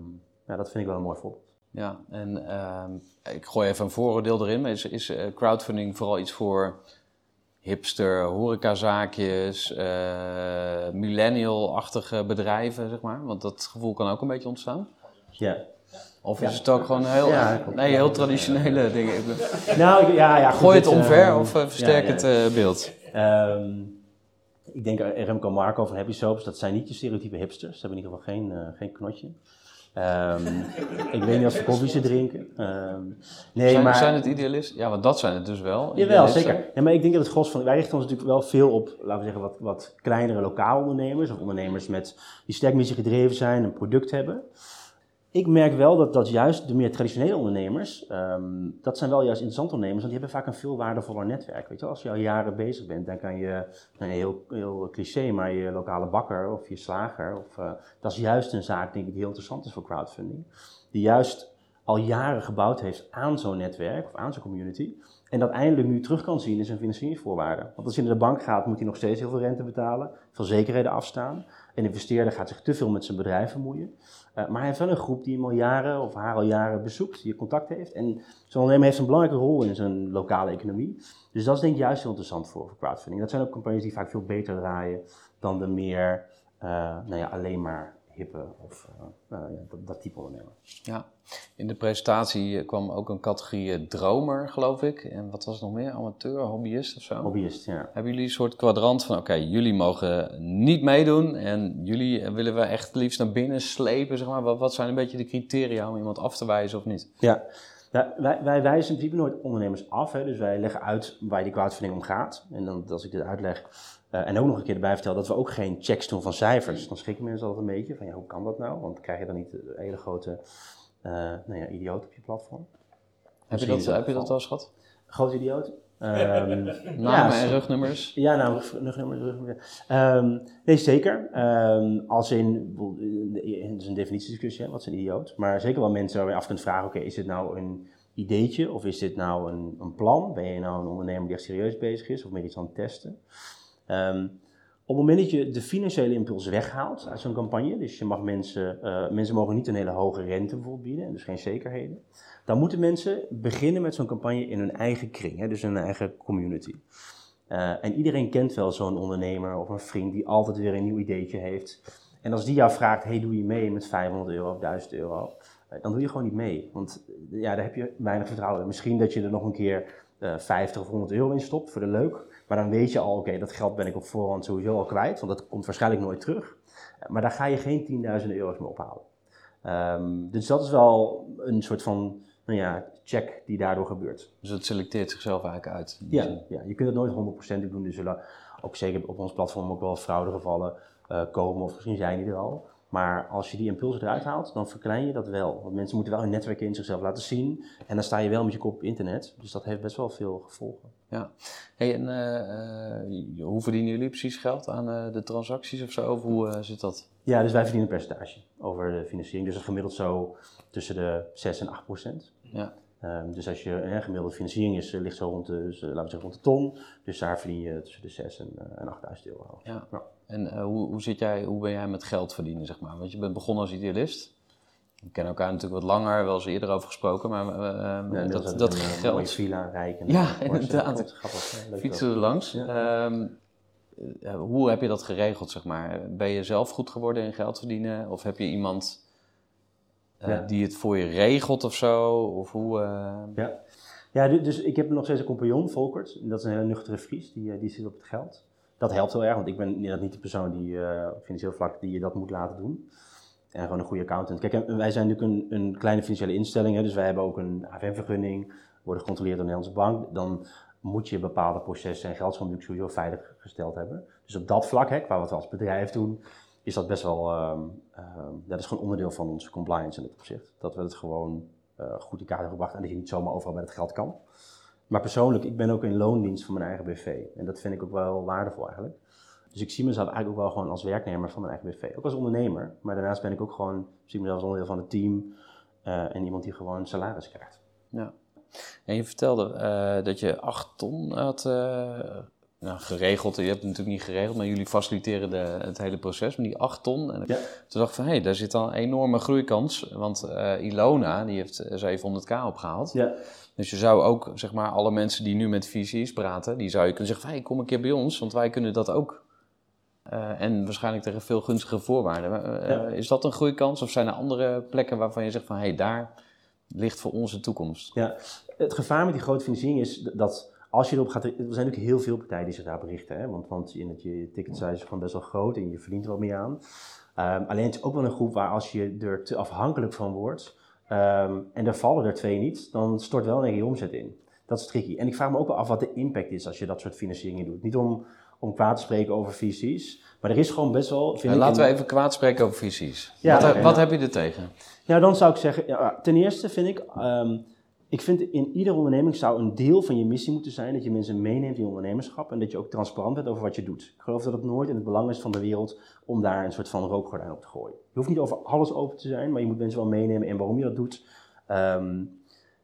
ja, dat vind ik wel een mooi voorbeeld. Ja, en ehm, ik gooi even een vooroordeel erin. Is, is eh, crowdfunding vooral iets voor hipster, horecazaakjes, eh millennial-achtige bedrijven, zeg maar? Want dat gevoel kan ook een beetje ontstaan. Ja. Of Ja. is het ook gewoon heel, Ja, nee, heel traditionele dingen? Nou, ja, ja. Gooi het omver ehm, of eh, versterk ja, het eh, beeld? Ehm, ik denk Remco Marco van Happy Soaps, dat zijn niet je stereotype hipsters. Ze hebben in ieder geval geen, eh, geen knotje. Ehm, ik weet niet wat voor koffie ze drinken. Nee, zijn, maar... zijn het idealisten? Ja, want dat zijn het dus wel. Jawel, zeker. Ja, maar ik denk dat het gros van... Wij richten ons natuurlijk wel veel op, laten we zeggen, wat, wat kleinere lokale ondernemers. Of ondernemers met, die sterk missie gedreven zijn, een product hebben. Ik merk wel dat, dat juist de meer traditionele ondernemers, ehm, dat zijn wel juist interessante ondernemers, want die hebben vaak een veel waardevoller netwerk. Weet je, als je al jaren bezig bent, dan kan je, nou, heel, heel cliché, maar je lokale bakker of je slager, of, eh, dat is juist een zaak, denk ik, die heel interessant is voor crowdfunding. Die juist al jaren gebouwd heeft aan zo'n netwerk of aan zo'n community. En dat eindelijk nu terug kan zien in zijn financieringsvoorwaarden. Want als hij naar de bank gaat, moet hij nog steeds heel veel rente betalen, veel zekerheden afstaan. Een investeerder gaat zich te veel met zijn bedrijf bemoeien. Uh, maar hij heeft wel een groep die hem al jaren of haar al jaren bezoekt, die contact heeft. En zo'n ondernemer heeft een belangrijke rol in zijn lokale economie. Dus dat is denk ik juist heel interessant voor, voor crowdfunding. Dat zijn ook campagnes die vaak veel beter draaien dan de meer, uh, nou ja, alleen maar hippe of uh, ja, dat, dat, type ondernemer. Ja, in de presentatie kwam ook een categorie dromer, geloof ik. En wat was het nog meer? Amateur, hobbyist of zo? Hobbyist, ja. Hebben jullie een soort kwadrant van, oké, okay, jullie mogen niet meedoen en jullie willen we echt liefst naar binnen slepen, zeg maar. Wat, wat zijn een beetje de criteria om iemand af te wijzen of niet? Ja, wij, wij, wijzen in principe nooit ondernemers af. Hè. Dus wij leggen uit waar die crowdfunding om gaat. En dan, als ik dit uitleg, uh, en ook nog een keer erbij vertel dat we ook geen checks doen van cijfers. Dan schrikken mensen altijd een beetje van, ja, hoe kan dat nou? Want krijg je dan niet een hele grote uh, nou ja, idioot op je platform. Heb je dat, heb je dat wel eens gehad? Grote idioot? Um, Namen ja, en rugnummers? Ja, nou, rugnummers, rugnummers. Um, nee, zeker. Um, als in, het is een definitiediscussie, hè, wat is een idioot? Maar zeker wel mensen waar je af kunt vragen, oké, okay, is dit nou een ideetje of is dit nou een, een, plan? Ben je nou een ondernemer die echt serieus bezig is of meer iets aan het testen? Um, op het moment dat je de financiële impuls weghaalt uit zo'n campagne, dus je mag mensen, uh, mensen mogen niet een hele hoge rente bijvoorbeeld bieden, en dus geen zekerheden, dan moeten mensen beginnen met zo'n campagne in hun eigen kring, hè, dus in hun eigen community. Uh, en iedereen kent wel zo'n ondernemer of een vriend die altijd weer een nieuw ideetje heeft. En als die jou vraagt, hey, doe je mee met 500 euro of 1000 euro, uh, dan doe je gewoon niet mee. Want ja, daar heb je weinig vertrouwen in. Misschien dat je er nog een keer 50 of 100 euro in stopt voor de leuk. Maar dan weet je al, oké, okay, dat geld ben ik op voorhand sowieso al kwijt, want dat komt waarschijnlijk nooit terug. Maar daar ga je geen 10.000 euro's mee ophalen. Um, dus dat is wel een soort van nou ja, check die daardoor gebeurt. Dus het selecteert zichzelf eigenlijk uit? Ja, ja, je kunt het nooit 100% doen. Er zullen ook zeker op ons platform ook wel fraudegevallen uh, komen, of misschien zijn die er al. Maar als je die impulsen eruit haalt, dan verklein je dat wel. Want mensen moeten wel hun netwerk in zichzelf laten zien. En dan sta je wel met je kop op internet. Dus dat heeft best wel veel gevolgen. Ja. Hey, en uh, uh, hoe verdienen jullie precies geld aan uh, de transacties of zo? Of hoe zit dat? Ja, dus wij verdienen een percentage over de financiering. Dus dat gemiddeld zo tussen de 6 en 8 procent. Ja. Um, dus als je een gemiddelde financiering is, ligt zo rond de, dus, laten we zeggen, rond de ton. Dus daar verdien je tussen de 6 en, en 8000 euro. Ja. ja. En uh, hoe, hoe, zit jij, hoe ben jij met geld verdienen, zeg maar? Want je bent begonnen als idealist. We kennen elkaar natuurlijk wat langer, wel eens eerder over gesproken, maar uh, ja, dat, dat, dat een, geld... mooie villa, rijk en Ja, inderdaad. Grappig, Fietsen er langs. Ja. Um, uh, hoe heb je dat geregeld, zeg maar? Ben je zelf goed geworden in geld verdienen? Of heb je iemand uh, ja. die het voor je regelt of zo? Of hoe... uh, Ja. ja, dus ik heb nog steeds een compagnon, Volkert. Dat is een hele nuchtere Fries, die, die zit op het geld dat helpt heel erg, want ik ben niet de persoon die uh, financieel vlak die je dat moet laten doen. En gewoon een goede accountant. Kijk, wij zijn natuurlijk een, een kleine financiële instelling, hè, dus wij hebben ook een AFM-vergunning, worden gecontroleerd door de Nederlandse bank. Dan moet je bepaalde processen en geldstroom sowieso veilig gesteld hebben. Dus op dat vlak, hè, qua wat we als bedrijf doen, is dat best wel, uh, Ehm, dat is gewoon onderdeel van onze compliance in dit opzicht. Dat we het gewoon eh, goed in kaart hebben gebracht en dat je niet zomaar overal bij het geld kan. Maar persoonlijk, ik ben ook in loondienst van mijn eigen BV. En dat vind ik ook wel waardevol eigenlijk. Dus ik zie mezelf eigenlijk ook wel gewoon als werknemer van mijn eigen BV. Ook als ondernemer. Maar daarnaast ben ik ook gewoon, zie mezelf als onderdeel van het team. eh, en iemand die gewoon salaris krijgt. Ja. En je vertelde eh, dat je acht ton had eh, nou, geregeld. Je hebt het natuurlijk niet geregeld, maar jullie faciliteren de, het hele proces met die acht ton. En Ja. toen dacht ik van, hé, hey, daar zit al een enorme groeikans. Want eh, Ilona, die heeft eh, 700k opgehaald. Ja, Dus je zou ook, zeg maar, alle mensen die nu met VC's praten, die zou je kunnen zeggen van, hey, kom een keer bij ons, want wij kunnen dat ook. Eh, en waarschijnlijk tegen veel gunstige voorwaarden. Eh, Ja. Is dat een groeikans of zijn er andere plekken waarvan je zegt van, hé, hey, daar ligt voor onze toekomst? Ja, het gevaar met die grote financiering is dat als je erop gaat... Er zijn natuurlijk heel veel partijen die zich daar berichten. Hè? Want, want je, je ticket size is gewoon best wel groot en je verdient er wat meer aan. Ehm, alleen het is ook wel een groep waar als je er te afhankelijk van wordt... ehm, en er vallen er twee niet, dan stort wel een je omzet in. Dat is tricky. En ik vraag me ook wel af wat de impact is als je dat soort financieringen doet. Niet om, om kwaad te spreken over VC's, maar er is gewoon best wel... Vind Ja, laten we even kwaad spreken over visies. Ja, wat wat heb je er tegen? Nou, dan zou ik zeggen, ja, ten eerste vind ik, ehm, ik vind in ieder onderneming zou een deel van je missie moeten zijn dat je mensen meeneemt in ondernemerschap en dat je ook transparant bent over wat je doet. Ik geloof dat het nooit in het belang is van de wereld om daar een soort van rookgordijn op te gooien. Je hoeft niet over alles open te zijn, maar je moet mensen wel meenemen in waarom je dat doet. Ehm,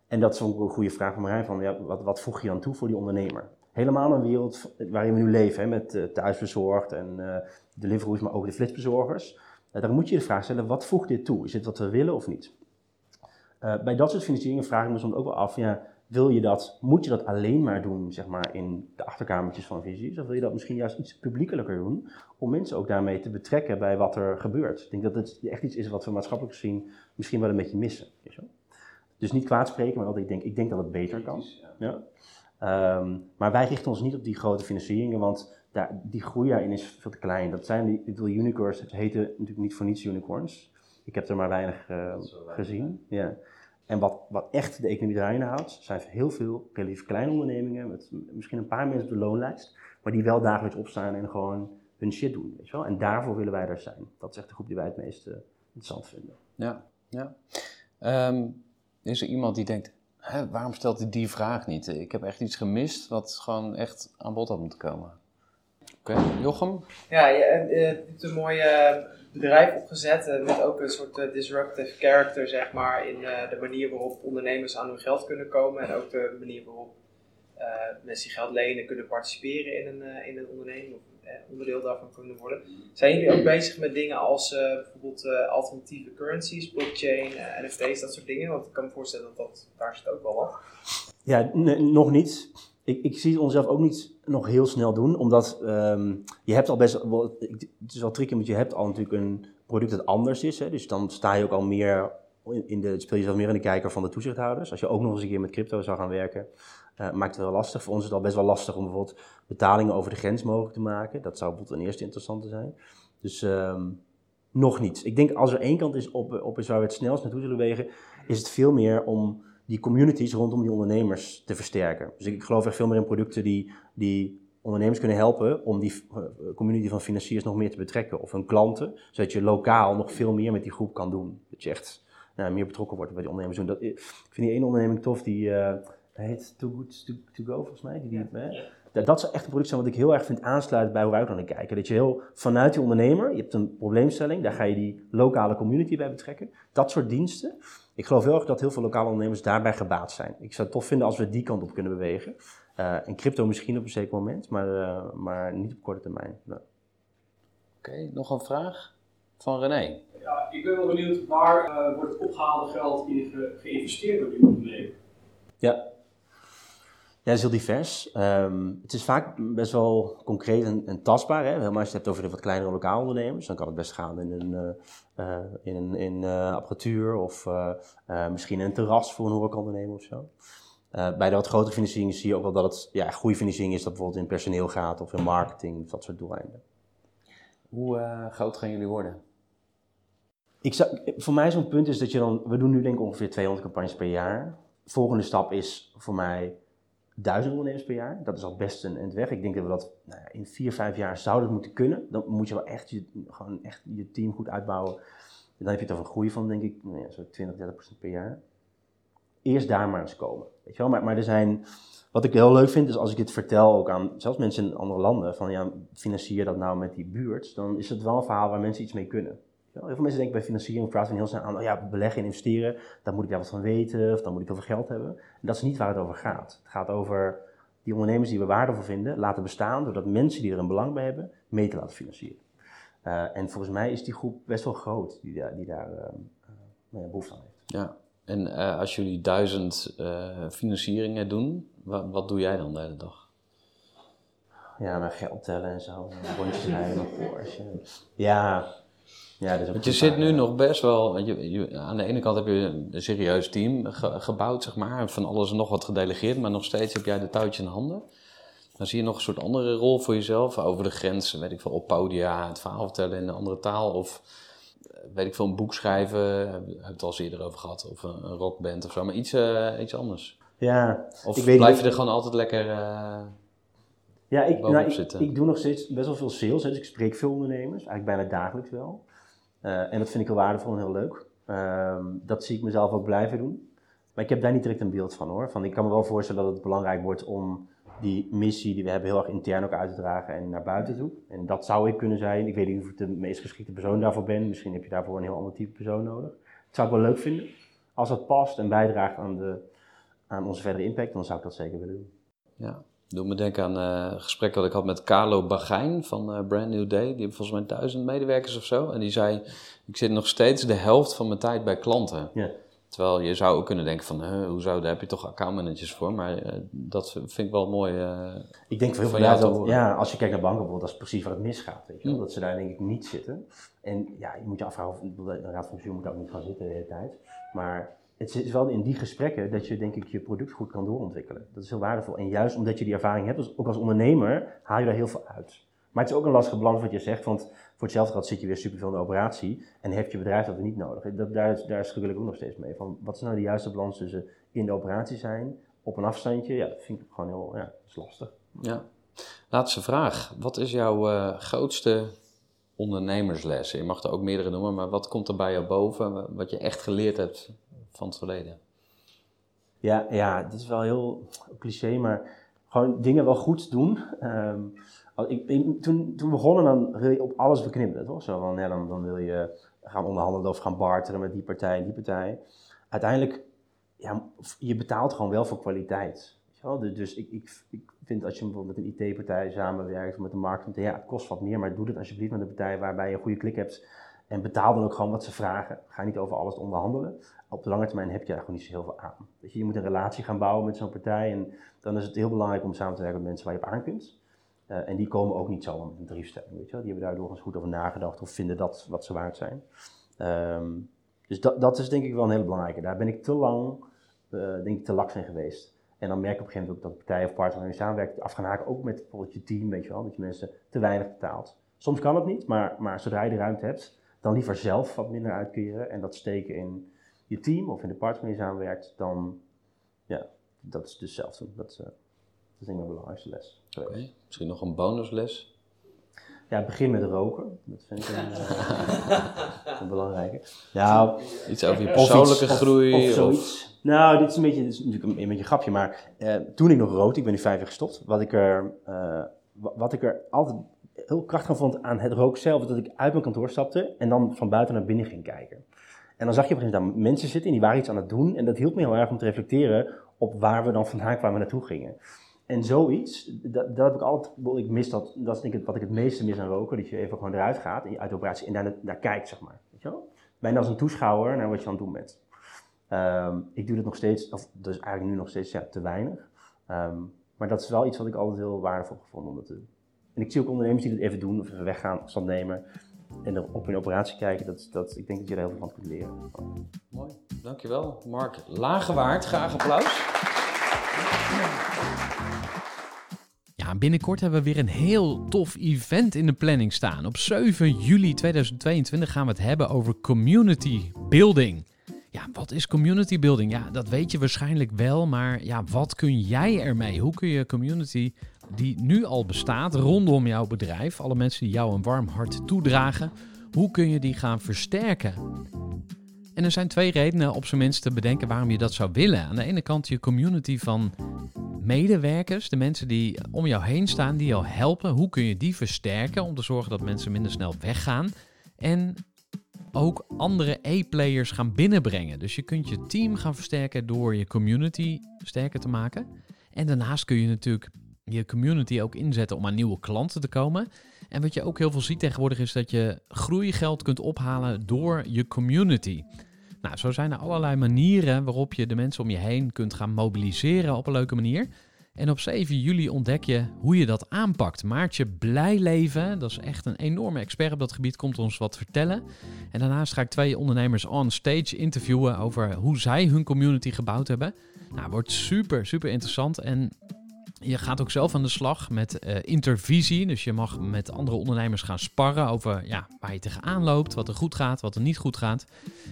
en dat is ook een goede vraag van Marijn, van ja, wat, wat voeg je dan toe voor die ondernemer? Helemaal een wereld waarin we nu leven, hè, met eh, thuisbezorgd en eh Deliveroo's, maar ook de flitsbezorgers. Uh, dan moet je de vraag stellen, wat voegt dit toe? Is dit wat we willen of niet? Uh, bij dat soort financieringen vraag ik me soms ook wel af, ja, wil je dat, moet je dat alleen maar doen, zeg maar, in de achterkamertjes van visies? Of wil je dat misschien juist iets publiekelijker doen, om mensen ook daarmee te betrekken bij wat er gebeurt? Ik denk dat het echt iets is wat we maatschappelijk gezien misschien wel een beetje missen. Dus niet kwaad spreken, maar dat ik denk, ik denk dat het beter kan. Ja. Um, maar wij richten ons niet op die grote financieringen, want daar, die groei daarin is veel te klein. Dat zijn die, ik wil unicorns, het heten natuurlijk niet voor niets unicorns. Ik heb er maar weinig uh, gezien. Ja. En wat, wat echt de economie draaiende houdt, zijn heel veel relatief kleine ondernemingen met misschien een paar mensen op de loonlijst, maar die wel dagelijks opstaan en gewoon hun shit doen. Weet je wel? En daarvoor willen wij er zijn. Dat is echt de groep die wij het meest uh, interessant vinden. Ja, ja. Um, is er iemand die denkt, Hè, waarom stelt hij die vraag niet? Ik heb echt iets gemist wat gewoon echt aan bod had moeten komen. Oké, okay. Jochem? Ja, je hebt een mooi bedrijf opgezet uh, met ook een soort uh, disruptive character, zeg maar, in uh, de manier waarop ondernemers aan hun geld kunnen komen en ook de manier waarop mensen die geld lenen kunnen participeren in een, in een onderneming of onderdeel daarvan kunnen worden. Zijn jullie ook bezig met dingen als bijvoorbeeld alternatieve currencies, blockchain, NFT's, dat soort dingen? Want ik kan me voorstellen dat, dat daar zit ook wel wat. Ja, nog niet. Ik, ik, zie het onszelf ook niet nog heel snel doen, omdat um, je hebt al best wel, het is wel tricky, want je hebt al natuurlijk een product dat anders is, hè, dus dan sta je ook al meer, in de, speel je zelf meer in de kijker van de toezichthouders. Als je ook nog eens een keer met crypto zou gaan werken, uh, maakt het wel lastig. Voor ons is het al best wel lastig om bijvoorbeeld betalingen over de grens mogelijk te maken. Dat zou bijvoorbeeld een eerste interessante zijn. Dus um, nog niet. Ik denk als er één kant is op, op is waar we het snelst naartoe zullen wegen, is het veel meer om die communities rondom die ondernemers te versterken. Dus ik geloof echt veel meer in producten die, die ondernemers kunnen helpen om die community van financiers nog meer te betrekken. Of hun klanten, zodat je lokaal nog veel meer met die groep kan doen. Dat je echt nou, meer betrokken wordt bij die ondernemers. Dat, ik vind die ene onderneming tof, die uh, heet Too Good to, to Go volgens mij. Die, die, ja. dat, dat is echt een product zijn wat ik heel erg vind aansluiten bij hoe wij ook naar kijken. Dat je heel vanuit die ondernemer, je hebt een probleemstelling, daar ga je die lokale community bij betrekken. Dat soort diensten. Ik geloof heel erg dat heel veel lokale ondernemers daarbij gebaat zijn. Ik zou het tof vinden als we die kant op kunnen bewegen. Uh, en crypto misschien op een zeker moment, maar, uh, maar niet op korte termijn. Nee. Oké, okay, nog een vraag van René. Ja, ik ben wel benieuwd, waar uh, wordt het opgehaalde geld in ge geïnvesteerd door die onderneming? Ja. Ja, dat is heel divers. Um, het is vaak best wel concreet en, en tastbaar. Hè? Helemaal als je het hebt over de wat kleinere lokale ondernemers, dan kan het best gaan in een, uh, in een in, apparatuur of uh, misschien een terras voor een horecaondernemer of zo. bij de wat grotere financieringen zie je ook wel dat het ja, goede financiering is dat bijvoorbeeld in personeel gaat of in marketing of dat soort doeleinden. Hoe groot gaan jullie worden? Ik zou, voor mij zo'n punt is dat je dan, we doen nu denk ik ongeveer 200 campagnes per jaar. Volgende stap is voor mij duizend ondernemers per jaar. Dat is al best een eind weg. Ik denk dat we dat nou ja, in vier, vijf jaar zouden moeten kunnen. Dan moet je wel echt je, gewoon echt je team goed uitbouwen. dan heb je het over een groei van, denk ik, nou ja, zo'n 20, 30 procent per jaar. Eerst daar maar eens komen. Weet je wel? Maar, maar er zijn, wat ik heel leuk vind, is als ik dit vertel ook aan zelfs mensen in andere landen, van ja, financier dat nou met die buurt, dan is het wel een verhaal waar mensen iets mee kunnen. Heel veel mensen denken bij financiering, praten heel snel aan, oh ja, beleggen en investeren, daar moet ik daar wat van weten, of dan moet ik heel veel geld hebben. En dat is niet waar het over gaat. Het gaat over die ondernemers die we waardevol vinden, laten bestaan, doordat mensen die er een belang bij hebben, mee te laten financieren. Uh, en volgens mij is die groep best wel groot die, daar, die daar uh, uh, behoefte aan heeft. Ja, en uh, als jullie duizend financieringen doen, wat, wat, doe jij dan de hele dag? Ja, mijn geld tellen en zo. Rondjes rijden Porsche. Ja. Ja dat is want je zit nu nog best wel... Je, je, aan de ene kant heb je een serieus team ge, gebouwd, zeg maar. Van alles en nog wat gedelegeerd. Maar nog steeds heb jij de touwtje in handen. Dan zie je nog een soort andere rol voor jezelf. Over de grenzen, weet ik veel, op podia, het verhaal vertellen in een andere taal. Of weet ik veel, een boek schrijven, heb ik het al eerder over gehad, of een, een rockband of zo, maar iets, uh, iets anders. Ja, of ik weet blijf niet. je er gewoon altijd lekker uh, ja, ik, nou, ik, zitten? ik, doe nog steeds best wel veel sales, hè, dus ik spreek veel ondernemers, eigenlijk bijna dagelijks wel. Uh, en dat vind ik heel waardevol en heel leuk. dat zie ik mezelf ook blijven doen. Maar ik heb daar niet direct een beeld van hoor. Van, ik kan me wel voorstellen dat het belangrijk wordt om die missie die we hebben heel erg intern ook uit te dragen en naar buiten toe. En dat zou ik kunnen zijn. Ik weet niet of ik de meest geschikte persoon daarvoor ben. Misschien heb je daarvoor een heel ander type persoon nodig. Dat zou ik wel leuk vinden. Als dat past en bijdraagt aan, de, aan onze verdere impact, dan zou ik dat zeker willen doen. Ja, doe me denken aan uh, een gesprek dat ik had met Carlo Bagijn van uh, Brand New Day. Die hebben volgens mij duizend medewerkers of zo. En die zei, ik zit nog steeds de helft van mijn tijd bij klanten. Ja. Terwijl je zou ook kunnen denken van, huh, hoezo, daar heb je toch accountmanagers voor. Maar uh, dat vind ik wel mooi. Uh, ik denk veel van jou dat, ja, als je kijkt naar banken bijvoorbeeld, dat is precies waar het misgaat. Weet je wel? Mm. Dat ze daar denk ik niet zitten. En ja, je moet je afvragen, of de raad van bestuur moet ook niet gaan zitten de hele tijd. Maar het is wel in die gesprekken dat je denk ik je product goed kan doorontwikkelen. Dat is heel waardevol. En juist omdat je die ervaring hebt, ook als ondernemer, haal je daar heel veel uit. Maar het is ook een lastige balans wat je zegt, want voor hetzelfde geld zit je weer superveel in de operatie en heeft je bedrijf dat weer niet nodig. Dat, daar, daar ik ook nog steeds mee. Van, wat is nou de juiste balans tussen in de operatie zijn, op een afstandje? Ja, dat vind ik gewoon heel, ja, dat is lastig. Ja. Laatste vraag. Wat is jouw uh, grootste ondernemersles? Je mag er ook meerdere noemen, maar wat komt er bij jou boven, wat je echt geleerd hebt van het verleden? Ja, ja dit is wel heel cliché, maar gewoon dingen wel goed doen. Um, ik, ik, toen, toen begonnen, dan wil je op alles beknippen, toch? Zo dan, dan wil je gaan onderhandelen of gaan barteren met die partij en die partij. Uiteindelijk, ja, je betaalt gewoon wel voor kwaliteit. Dus, dus ik, ik, ik vind als je bijvoorbeeld met een IT-partij samenwerkt of met een marketing, ja, het kost wat meer, maar doe het alsjeblieft met een partij waarbij je een goede klik hebt. En betaal dan ook gewoon wat ze vragen. Ga niet over alles onderhandelen. Op de lange termijn heb je daar gewoon niet zo heel veel aan. Dus je, moet een relatie gaan bouwen met zo'n partij. En dan is het heel belangrijk om samen te werken met mensen waar je op aan kunt. Uh, en die komen ook niet zo met een tariefstelling, weet je wel. Die hebben daar doorgaans goed over nagedacht of vinden dat wat ze waard zijn. Um, dus dat, dat is denk ik wel een hele belangrijke. Daar ben ik te lang, uh, denk ik, te laks in geweest. En dan merk ik op een gegeven moment ook dat partij of partner waarmee je samenwerkt af gaan haken, ook met bijvoorbeeld je team, weet je wel, dat je mensen te weinig betaalt. Soms kan het niet, maar, maar zodra je de ruimte hebt, dan liever zelf wat minder uitkeren en dat steken in je team of in de partner waarmee je samenwerkt, dan, ja, dat is dus zelf doen. Dat is, uh, dat is denk ik mijn belangrijkste les. Oké, okay. misschien nog een bonusles? Ja, begin met roken. Dat vind ik een, uh, een belangrijke. Nou, iets over je persoonlijke iets, groei? Of, of zoiets. Of... Nou, dit is, een beetje, dit is natuurlijk een, een beetje een grapje, maar uh, toen ik nog rookte, ik ben nu vijf jaar gestopt, wat ik er, uh, wat ik er altijd heel krachtig vond aan het roken zelf, dat ik uit mijn kantoor stapte en dan van buiten naar binnen ging kijken. En dan zag je op een gegeven moment mensen zitten en die waren iets aan het doen en dat hielp me heel erg om te reflecteren op waar we dan vandaan kwamen naartoe gingen. En zoiets, dat, dat heb ik altijd, ik mis dat, dat is denk ik wat ik het meeste mis aan roken, dat je even gewoon eruit gaat uit de operatie en daar, daar kijkt, zeg maar. Weet je wel? Bijna als een toeschouwer naar wat je aan het doen bent. Um, ik doe het nog steeds, of dus eigenlijk nu nog steeds ja, te weinig. Um, maar dat is wel iets wat ik altijd heel waardevol gevonden om dat te doen. En ik zie ook ondernemers die dat even doen, of even weggaan, afstand nemen en er op hun operatie kijken. Dat, dat, ik denk dat je er heel veel van kunt leren. Mooi, dankjewel. Mark Lagewaard, graag applaus. Ja, binnenkort hebben we weer een heel tof event in de planning staan. Op 7 juli 2022 gaan we het hebben over community building. Ja, wat is community building? Ja, dat weet je waarschijnlijk wel, maar ja, wat kun jij ermee? Hoe kun je community die nu al bestaat rondom jouw bedrijf, alle mensen die jou een warm hart toedragen, Hoe kun je die gaan versterken? En er zijn twee redenen op zijn minst te bedenken waarom je dat zou willen. Aan de ene kant je community van medewerkers, de mensen die om jou heen staan, die jou helpen. Hoe kun je die versterken om te zorgen dat mensen minder snel weggaan? En ook andere E-players gaan binnenbrengen. Dus je kunt je team gaan versterken door je community sterker te maken. En daarnaast kun je natuurlijk je community ook inzetten om aan nieuwe klanten te komen. En wat je ook heel veel ziet tegenwoordig is dat je groeigeld kunt ophalen door je community. Nou, zo zijn er allerlei manieren waarop je de mensen om je heen kunt gaan mobiliseren op een leuke manier. En op 7 juli ontdek je hoe je dat aanpakt. Maartje Blijleven, dat is echt een enorme expert op dat gebied, komt ons wat vertellen. En daarnaast ga ik twee ondernemers on stage interviewen over hoe zij hun community gebouwd hebben. Nou, wordt super, super interessant. En je gaat ook zelf aan de slag met eh, intervisie. Dus je mag met andere ondernemers gaan sparren over ja, waar je tegenaan loopt, wat er goed gaat, wat er niet goed gaat.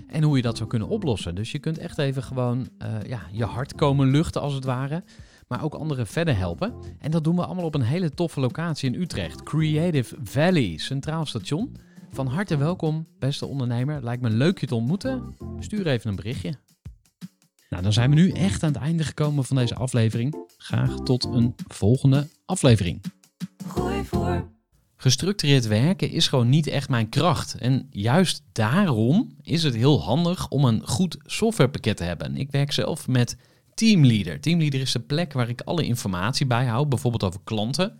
En hoe je dat zou kunnen oplossen. Dus je kunt echt even gewoon eh, ja, je hart komen luchten als het ware. Maar ook anderen verder helpen. En dat doen we allemaal op een hele toffe locatie in Utrecht. Creative Valley, Centraal Station. Van harte welkom, beste ondernemer. Lijkt me leuk je te ontmoeten. Stuur even een berichtje. Nou, dan zijn we nu echt aan het einde gekomen van deze aflevering. Graag tot een volgende aflevering. Gooi voor. Gestructureerd werken is gewoon niet echt mijn kracht. En juist daarom is het heel handig om een goed softwarepakket te hebben. Ik werk zelf met Teamleader. Teamleader is de plek waar ik alle informatie bijhoud, bijvoorbeeld over klanten.